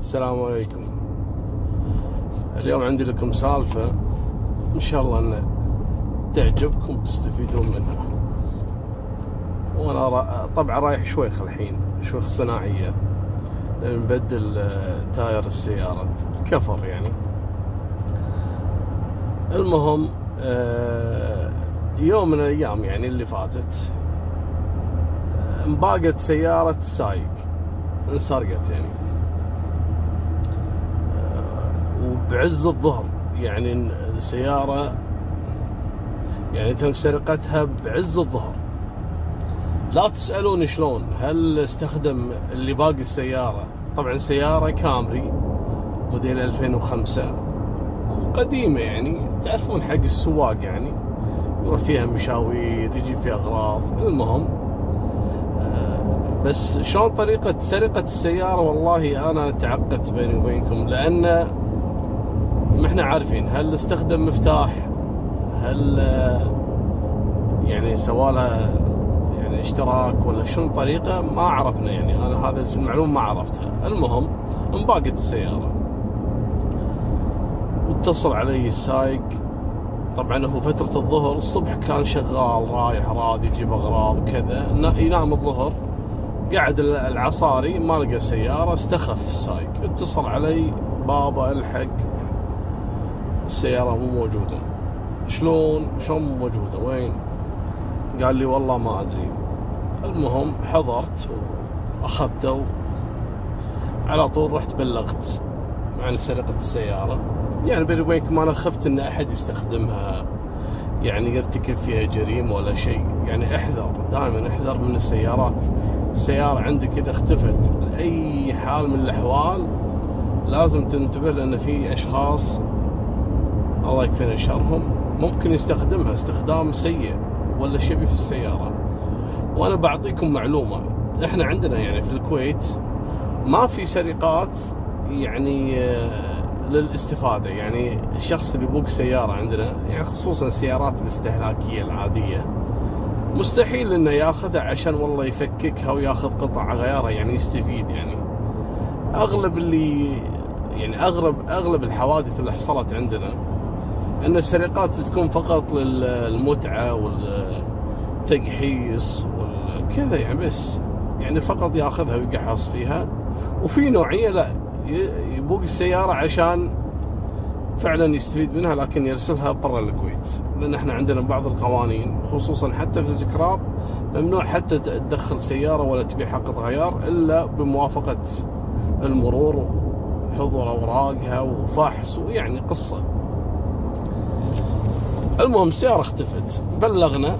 السلام عليكم. اليوم عندي لكم سالفة إن شاء الله أن تعجبكم وتستفيدون منها. وأنا. طبعا رايح شويخ الحين شويخ صناعية نبدل آه، تاير السيارة. كفر يعني. المهم آه، يوم من الأيام يعني اللي فاتت آه، انباقت سيارة سايق. انسرقت يعني. بعز الظهر. يعني السيارة يعني تم سرقتها بعز الظهر. لا تسألون شلون هل استخدم اللي باقي السيارة؟ طبعا سيارة كامري موديل 2005 قديمة يعني تعرفون حق السواق يعني يروح فيها مشاوير يجي فيها أغراض المهم. آه، بس شلون طريقة سرقة السيارة؟ والله أنا تعقدت بيني وبينكم لأن ما إحنا عارفين هل استخدم مفتاح؟ هل يعني سوالها يعني اشتراك ولا شنو طريقة؟ ما عرفنا يعني أنا هذا المعلومة ما عرفتها. المهم انباقت السيارة. واتصل علي السايق. طبعا هو فترة الظهر الصبح كان شغال رايح راد يجيب أغراض كذا ينام الظهر. قعد العصاري ما لقى سيارة استخف السايق. اتصل علي بابا ألحق. السيارة مو موجودة. شلون؟ شلون مو موجودة؟ وين؟ قال لي والله ما أدري. المهم حضرت وأخذته. على طول رحت بلغت عن سرقة السيارة. يعني بيني وبينكم أنا خفت إن أحد يستخدمها. يعني يرتكب فيها جريمة ولا شيء. يعني احذر دائما احذر من السيارات. السيارة عندك إذا اختفت لأي حال من الأحوال لازم تنتبه لأن في أشخاص الله يكفينا شرهم ممكن يستخدمها استخدام سيء ولا شبي في السيارة. وأنا بعطيكم معلومة. إحنا عندنا يعني في الكويت ما في سرقات يعني آه، للاستفادة. يعني الشخص اللي يبوق سيارة عندنا يعني خصوصا السيارات الاستهلاكية العادية مستحيل إنه ياخذها عشان والله يفككها وياخذ قطع غيارها يعني يستفيد يعني. أغلب اللي يعني اغلب أغلب الحوادث اللي حصلت عندنا أن السرقات تكون فقط للمتعة والتقحيص وكذا يعني بس يعني فقط ياخذها ويقحص فيها. وفي نوعية لا يبوق السيارة عشان فعلا يستفيد منها لكن يرسلها برا الكويت. لأن إحنا عندنا بعض القوانين خصوصا حتى في الزكراب ممنوع حتى تدخل سيارة ولا تبيع حق غيار إلا بموافقة المرور وحضور أوراقها وفحص ويعني قصة. المهم السيارة اختفت. بلغنا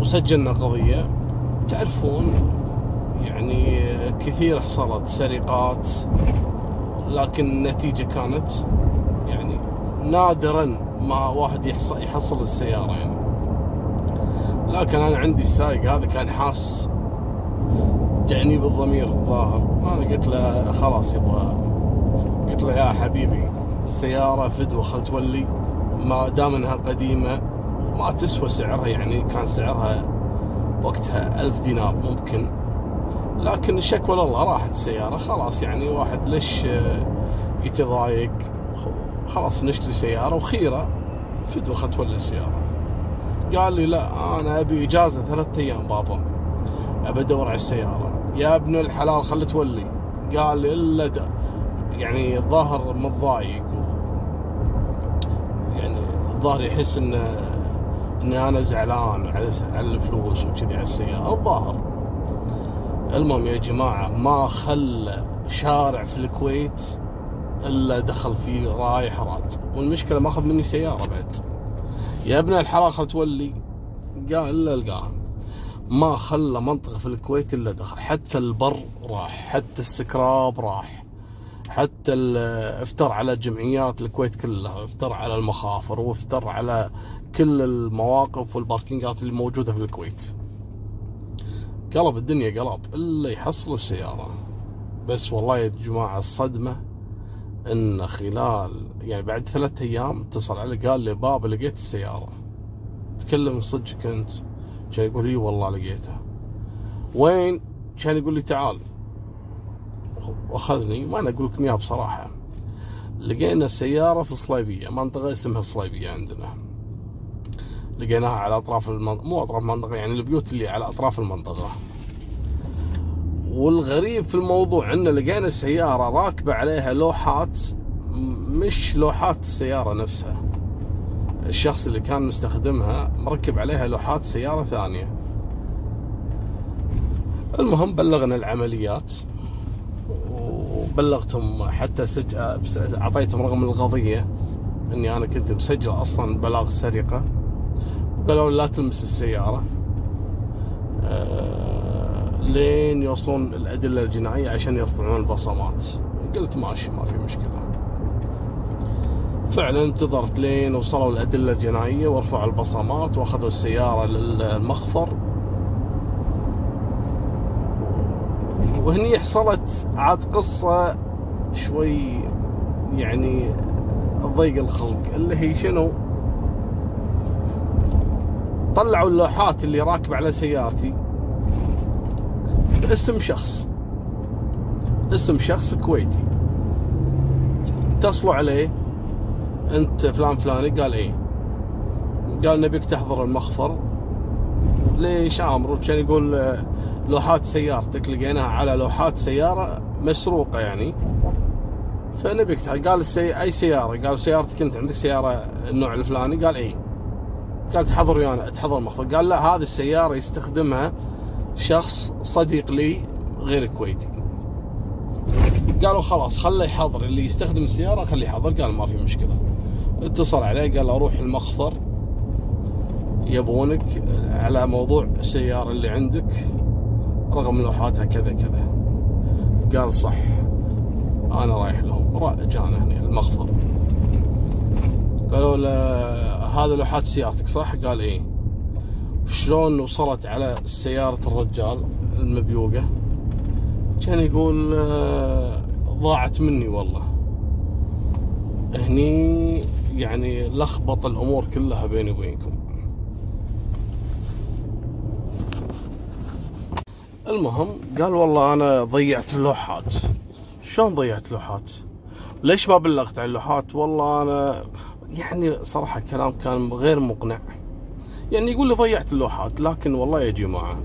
وسجلنا قضية. تعرفون يعني كثير حصلت سرقات لكن النتيجة كانت يعني نادرا ما واحد يحصل, السيارة يعني. لكن أنا عندي السايق هذا كان حاس تأنيب الضمير الظاهر. أنا قلت له خلاص يبغى قلت له يا حبيبي سيارة فدوة خل تولي ما دام إنها قديمة ما تسوى سعرها يعني كان سعرها وقتها ألف دينار ممكن. لكن الشكوى لله راحت السيارة خلاص يعني واحد ليش يتضايق. خلاص نشتري سيارة وخيرة. فدوة خل تولي السيارة. قال لي لا أنا أبي إجازة ثلاثة أيام بابا أبي أدور على السيارة. يا ابن الحلال خل تولي قال لي إلا يعني الظاهر متضايق يعني الظاهر يحس انه إني أنا زعلان على الفلوس وكذي على السيارة. الظاهر. المهم يا جماعة ما خلى شارع في الكويت إلا دخل فيه رايح راد والمشكلة ما أخذ مني سيارة بعد. يا ابن الحلال خل تولي. قال إلا القاها ما خلى منطقة في الكويت إلا دخل. حتى البر راح حتى السكراب راح. حتى افتر على جمعيات الكويت كلها افتر على المخافر وافتر على كل المواقف وال parking ات اللي موجودة في الكويت. قلب الدنيا قلب إلا يحصل السيارة. بس والله يا جماعة الصدمة إن خلال يعني بعد ثلاثة أيام اتصل علي قال لي بابا لقيت السيارة. تكلم صدق كنت كان يقول لي والله لقيتها. وين؟ كان يقول لي تعال. وأخذني. ما أنا أقول لكم اياها بصراحة. لقينا السيارة في صليبية منطقة اسمها صليبية عندنا. لقيناها على أطراف المنطقة مو أطراف المنطقة يعني البيوت اللي على أطراف المنطقة. والغريب في الموضوع إن لقينا السيارة راكبة عليها لوحات مش لوحات السيارة نفسها. الشخص اللي كان مستخدمها مركب عليها لوحات سيارة ثانية. المهم بلغنا العمليات. وبلغتهم حتى سج... أعطيتهم رقم القضية إني أنا كنت مسجل أصلا بلاغ سرقة. قالوا لا تلمس السيارة. أه... لين يوصلون الأدلة الجنائية عشان يرفعون البصمات قلت ماشي ما في مشكلة. فعلا انتظرت لين وصلوا الأدلة الجنائية ورفعوا البصمات وأخذوا السيارة للمخفر. وهني حصلت عاد قصة شوي يعني ضيق الخلق اللي هي شنو؟ طلعوا اللوحات اللي راكب على سيارتي. باسم شخص. اسم شخص كويتي. اتصلوا عليه. انت فلان فلاني؟ قال إيه. قال نبيك تحضر المخفر. ليش آمر؟ كان يقول لوحات سيارتك لقيناها على لوحات سيارة مسروقة يعني. فنبيك قال السي... أي سيارة؟ قال سيارتك أنت عندك سيارة النوع الفلاني؟ قال اي قال تحضر ويانا تحضر مخفر قال لا هذه السيارة يستخدمها شخص صديق لي غير كويتي قالوا خلاص خله يحضر اللي يستخدم السيارة خليه يحضر. قال ما في مشكلة. اتصل عليه قال له روح المخفر يبونك على موضوع السيارة اللي عندك. رقم لوحاتها كذا كذا. قال صح. أنا رايح لهم. جانا هنا المخفر قالوا له هذا لوحات سيارتك صح؟ قال إيه. شلون وصلت على سيارة الرجال المبيوقة؟ كان يقول ضاعت مني والله. هني يعني لخبط الأمور كلها بيني وبينكم. المهم قال والله أنا ضيعت اللوحات شلون ضيعت لوحات؟ ليش ما بلغت عن اللوحات؟ والله أنا يعني صراحة كلام كان غير مقنع. يعني يقول لي ضيعت اللوحات لكن والله يا جماعة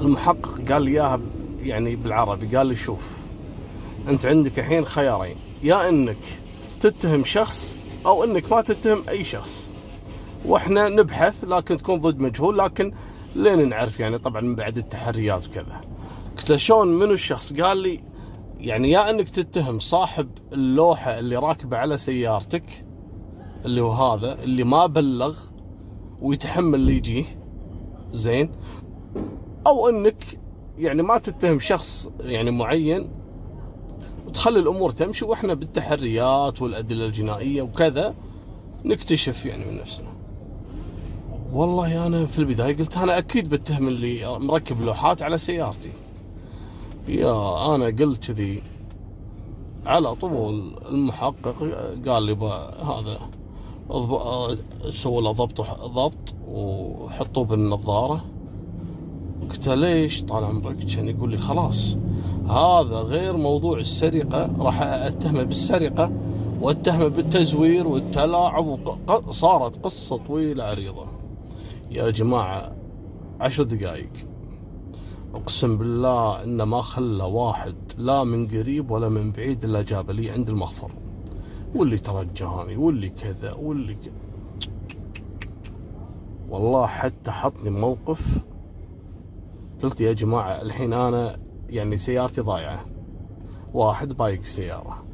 المحقق قال لي اياها يعني بالعربي قال لي شوف أنت عندك الحين خيارين يا إنك تتهم شخص أو إنك ما تتهم أي شخص. وإحنا نبحث لكن تكون ضد مجهول لكن لين نعرف يعني طبعا من بعد التحريات وكذا. قلت له شلون منو الشخص؟ قال لي يعني يا إنك تتهم صاحب اللوحة اللي راكبة على سيارتك اللي هو هذا اللي ما بلغ ويتحمل اللي يجيه زين. أو إنك يعني ما تتهم شخص يعني معين وتخلي الأمور تمشي وإحنا بالتحريات والأدلة الجنائية وكذا نكتشف يعني من نفسنا. والله أنا في البداية قلت أنا أكيد بتهم اللي مركب لوحات على سيارتي. يا أنا قلت كذي على طول المحقق قال لي هذا سووا له ضبط وضبط وحطوه بالنظارة. قلت له ليش طال عمرك كان يقول لي خلاص هذا غير موضوع السرقة راح اتهمه بالسرقة واتهمه بالتزوير والتلاعب صارت قصة طويلة عريضة. يا جماعة عشر دقائق أقسم بالله إن ما خلى واحد لا من قريب ولا من بعيد إلا جاب لي عند المخفر واللي ترجاني واللي كذا واللي كذا والله حتى حطني موقف قلت يا جماعة الحين أنا يعني سيارتي ضايعة. واحد بايق السيارة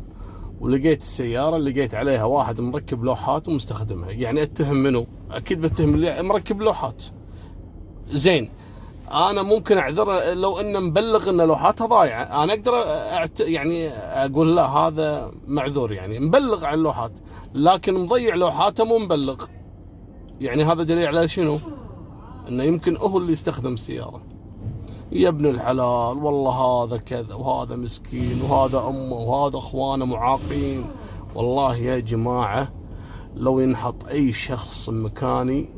ولقيت السيارة لقيت عليها واحد مركب لوحات ومستخدمها. يعني أتهم منه أكيد بتهم اللي مركب لوحات. زين. أنا ممكن أعذر لو انه مبلغ إن لوحاتها ضايعه أنا أقدر أعت... يعني أقول لا هذا معذور يعني. مبلغ عن اللوحات لكن مضيع لوحاته مو مبلغ. يعني هذا دليل على شنو؟ إنه يمكن هو اللي يستخدم السيارة. يا ابن الحلال والله هذا كذا وهذا مسكين وهذا أمه وهذا أخوانه معاقين. والله يا جماعة لو ينحط أي شخص مكاني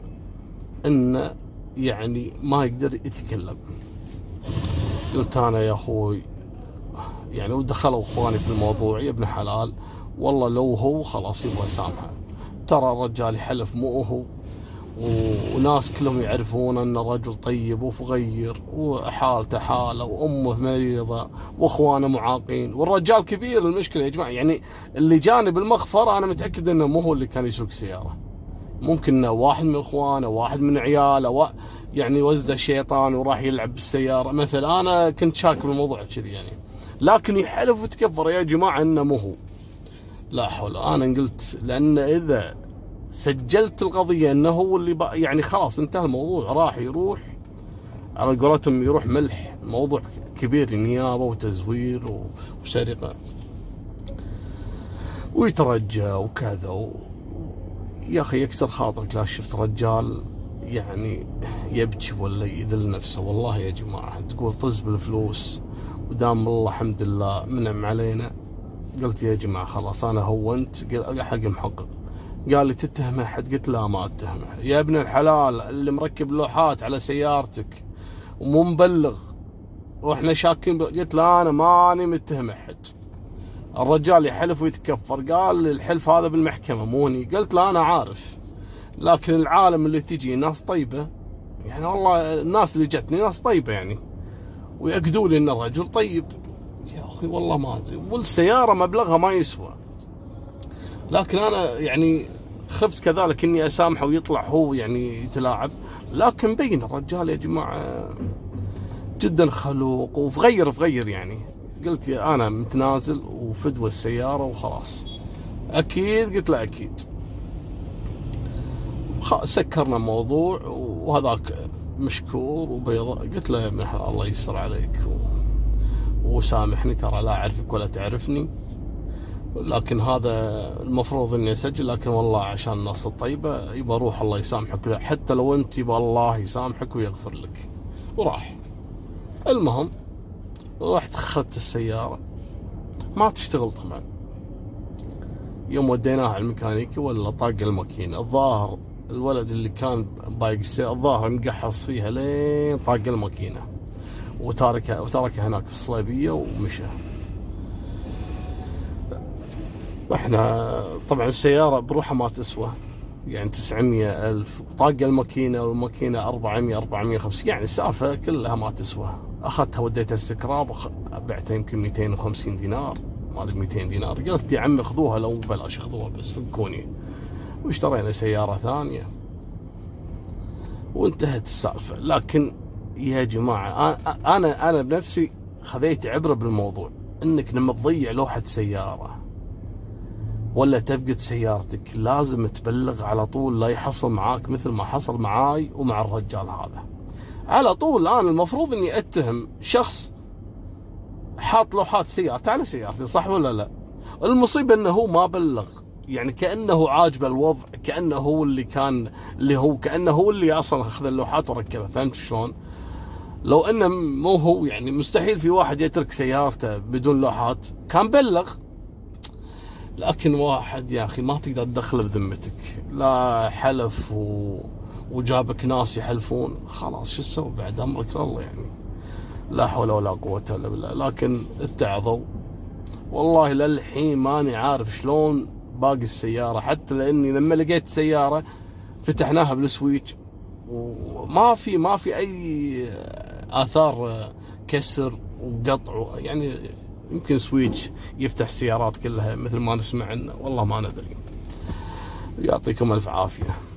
إنه يعني ما يقدر يتكلم. قلت أنا يا أخوي يعني ودخلوا أخواني في الموضوع يا ابن حلال والله لو هو خلاص يبغى يسامحه. ترى الرجال يحلف مو هو. وناس كلهم يعرفون أن الرجل طيب وفغير وحالته حالة وأمه مريضة وأخوانه معاقين والرجال كبير. المشكلة يا جماعة يعني اللي جاني بالمخفر أنا متأكد أنه مو هو اللي كان يسوق سيارة. ممكن إنه واحد من إخوانه واحد من عياله و... يعني وزده الشيطان وراح يلعب بالسيارة. مثل أنا كنت شاك بالموضوع كذي يعني. لكن يحلف وتكفر يا جماعة إنه مو هو. لا حول. أنا قلت لأن إذا سجلت القضية إنه هو اللي يعني خلاص انتهى الموضوع راح يروح. على قولتهم يروح ملح موضوع كبير نيابة وتزوير وسرقة. ويترجى وكذا و... يا أخي يكسر خاطرك لا شفت رجال يعني يبكي ولا يذل نفسه. والله يا جماعة تقول طز بالفلوس ودام الله الحمد لله منعم علينا. قلت يا جماعة خلاص أنا هونت حق محقق. قال لي تتهم احد قلت لا ما أتهمه. يا ابن الحلال اللي مركب لوحات على سيارتك ومو مبلغ وإحنا شاكين قلت لا أنا ماني متهم احد الرجال يحلف ويتكفر. قال الحلف هذا بالمحكمة مو هني. قلت لا أنا عارف. لكن العالم اللي تجي ناس طيبة يعني والله الناس اللي جتني ناس طيبة يعني ويأكدوا لي إن الرجل طيب. يا أخي والله ما أدري. والسيارة مبلغها ما يسوى. لكن أنا يعني خفت كذلك إني أسامحه ويطلع هو يعني يتلاعب. لكن بين الرجال يا جماعة جدا خلوق وفغير فغير يعني. قلت يا أنا متنازل وفدوى السيارة وخلاص. أكيد؟ قلت له أكيد. سكرنا الموضوع وهذاك مشكور وبيضاء. قلت له الله يستر عليك و... وسامحني ترى لا أعرفك ولا تعرفني. لكن هذا المفروض إني أسجل لكن والله عشان الناس الطيبة يبغى روح الله يسامحك حتى لو أنت يبغى الله يسامحك ويغفر لك. وراح. المهم رحت أخذت السيارة. ما تشتغل طبعا. يوم وديناها على الميكانيكي ولا طاق الماكينة الظاهر الولد اللي كان بايق السياره الظاهر مقحص فيها لين طاق الماكينة. وتاركها وتركها هناك في الصليبية ومشى. إحنا طبعا السيارة بروحها ما تسوى يعني 900 ألف طاق الماكينة والماكينة 400 450 يعني السالفة كلها ما تسوى أخذتها وديتها استكراب بعتها يمكن 250 دينار ما أدري 200 دينار. قلت يا عمي خذوها لو بلاش خذوها بس فكوني. واشترينا سيارة ثانية. وانتهت السالفة. لكن يا جماعة أنا أنا بنفسي خذيت عبرة بالموضوع. إنك لما تضيع لوحة سيارة ولا تفقد سيارتك. لازم تبلغ على طول لا يحصل معاك مثل ما حصل معاي ومع الرجال هذا. على طول الان المفروض إني أتهم شخص حاط لوحات سيارته على سيارتي صح ولا لا؟ المصيبة إنه هو ما بلغ. يعني كأنه عاجبه الوضع كأنه هو اللي كان اللي هو كأنه هو اللي أصلا أخذ اللوحات وركبها. فهمت شلون؟ لو إنه مو هو يعني مستحيل في واحد يترك سيارته بدون لوحات. كان بلغ. لكن واحد يا أخي ما تقدر تدخله بذمتك. لا حلف و... وجابك ناس يحلفون. خلاص شو تسوي بعد؟ أمرك لله يعني. لا حول ولا قوة إلا بالله. لكن اتعظوا. والله للحين ماني عارف شلون باقي السيارة. حتى لأني لما لقيت سيارة فتحناها بالسويتش. وما في ما في أي آثار كسر وقطع. يعني يمكن سويتش يفتح السيارات كلها مثل ما نسمع عنه والله ما ندري. يعطيكم ألف عافية.